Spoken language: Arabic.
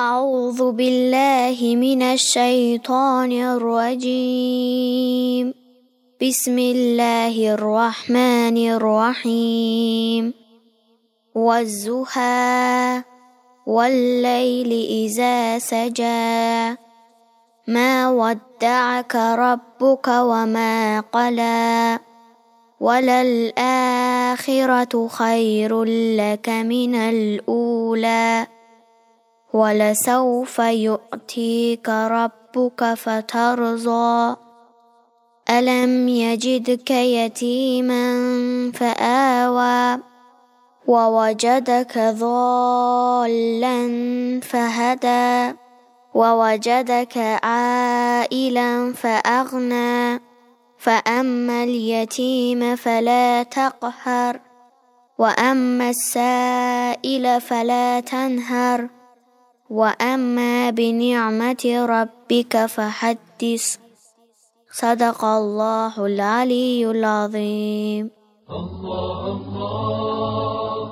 أعوذ بالله من الشيطان الرجيم. بسم الله الرحمن الرحيم. والزهى والليل إذا سجى. ما ودعك ربك وما قلى. وللآخرة خير لك من الأولى. ولسوف يؤتيك ربك فترضى. ألم يجدك يتيما فآوى ووجدك ضالا فهدى ووجدك عائلا فأغنى. فأما اليتيم فلا تقهر وأما السائل فلا تنهر. وأما بنعمة ربك فحدث. صدق الله العلي العظيم. الله الله.